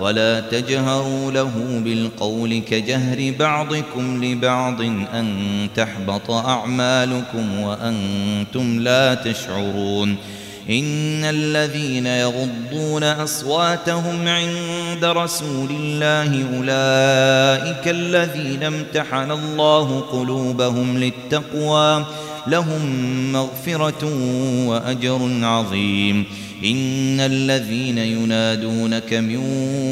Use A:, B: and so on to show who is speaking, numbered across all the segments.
A: ولا تجهروا له بالقول كجهر بعضكم لبعض أن تحبط أعمالكم وأنتم لا تشعرون إن الذين يغضون أصواتهم عند رسول الله أولئك الذين امتحن الله قلوبهم للتقوى لهم مغفرة وأجر عظيم إن الذين ينادونك من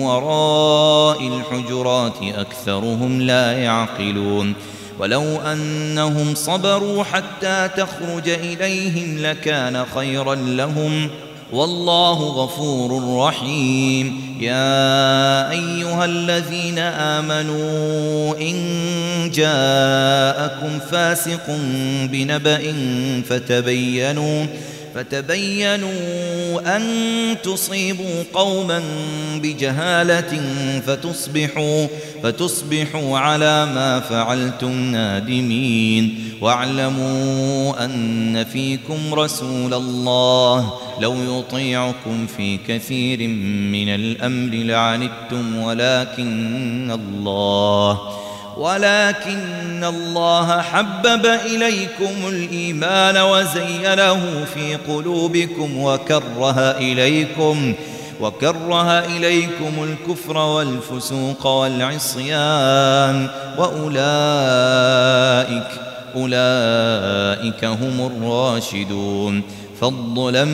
A: وراء الحجرات أكثرهم لا يعقلون ولو أنهم صبروا حتى تخرج إليهم لكان خيرا لهم والله غفور رحيم يا أيها الذين آمنوا إن جاءكم فاسق بنبأ فتبينوا فتبينوا فتبينوا أن تصيبوا قوما بجهالة فتصبحوا, فتصبحوا على ما فعلتم نادمين واعلموا أن فيكم رسول الله لو يطيعكم في كثير من الأمر لعنتم ولكن الله ولكن الله حبب إليكم الإيمان وزينه في قلوبكم وكره إليكم وكره إليكم الكفر والفسوق والعصيان وأولئك أولئك هم الراشدون فضلا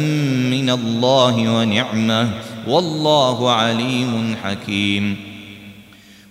A: من الله ونعمه والله عليم حكيم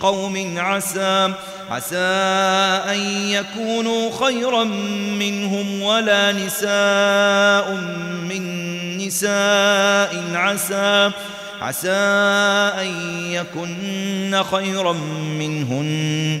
A: قوم عسى عسى أن يكونوا خيرا منهم ولا نساء من نساء عسى عسى أن يكن خيرا منهن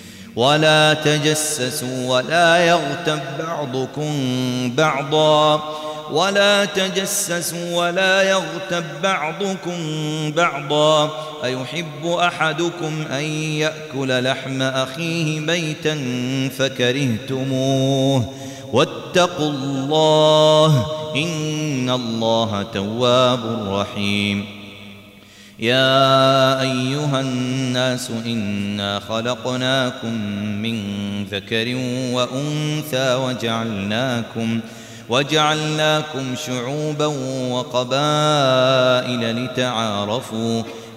A: ولا تجسسوا ولا يغتب بعضكم بعضا ولا تجسسوا ولا يغتب بعضكم بعضا أيحب أحدكم أن يأكل لحم أخيه بيتا فكرهتموه واتقوا الله إن الله تواب رحيم يا أيها الناس إنا خلقناكم من ذكر وأنثى وجعلناكم وجعلناكم شعوبا وقبائل لتعارفوا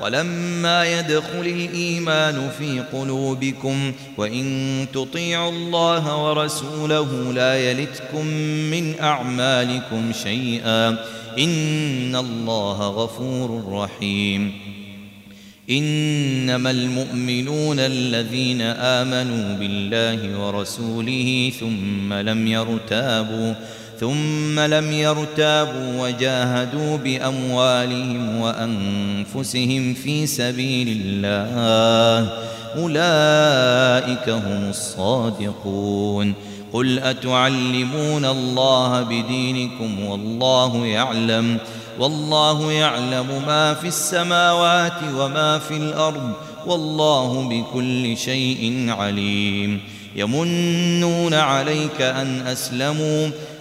A: ولما يدخل الإيمان في قلوبكم وإن تطيعوا الله ورسوله لا يلتكم من أعمالكم شيئا إن الله غفور رحيم إنما المؤمنون الذين آمنوا بالله ورسوله ثم لم يرتابوا ثم لم يرتابوا وجاهدوا بأموالهم وأنفسهم في سبيل الله أولئك هم الصادقون قل أتعلمون الله بدينكم والله يعلم والله يعلم ما في السماوات وما في الأرض والله بكل شيء عليم يمنون عليك أن أسلموا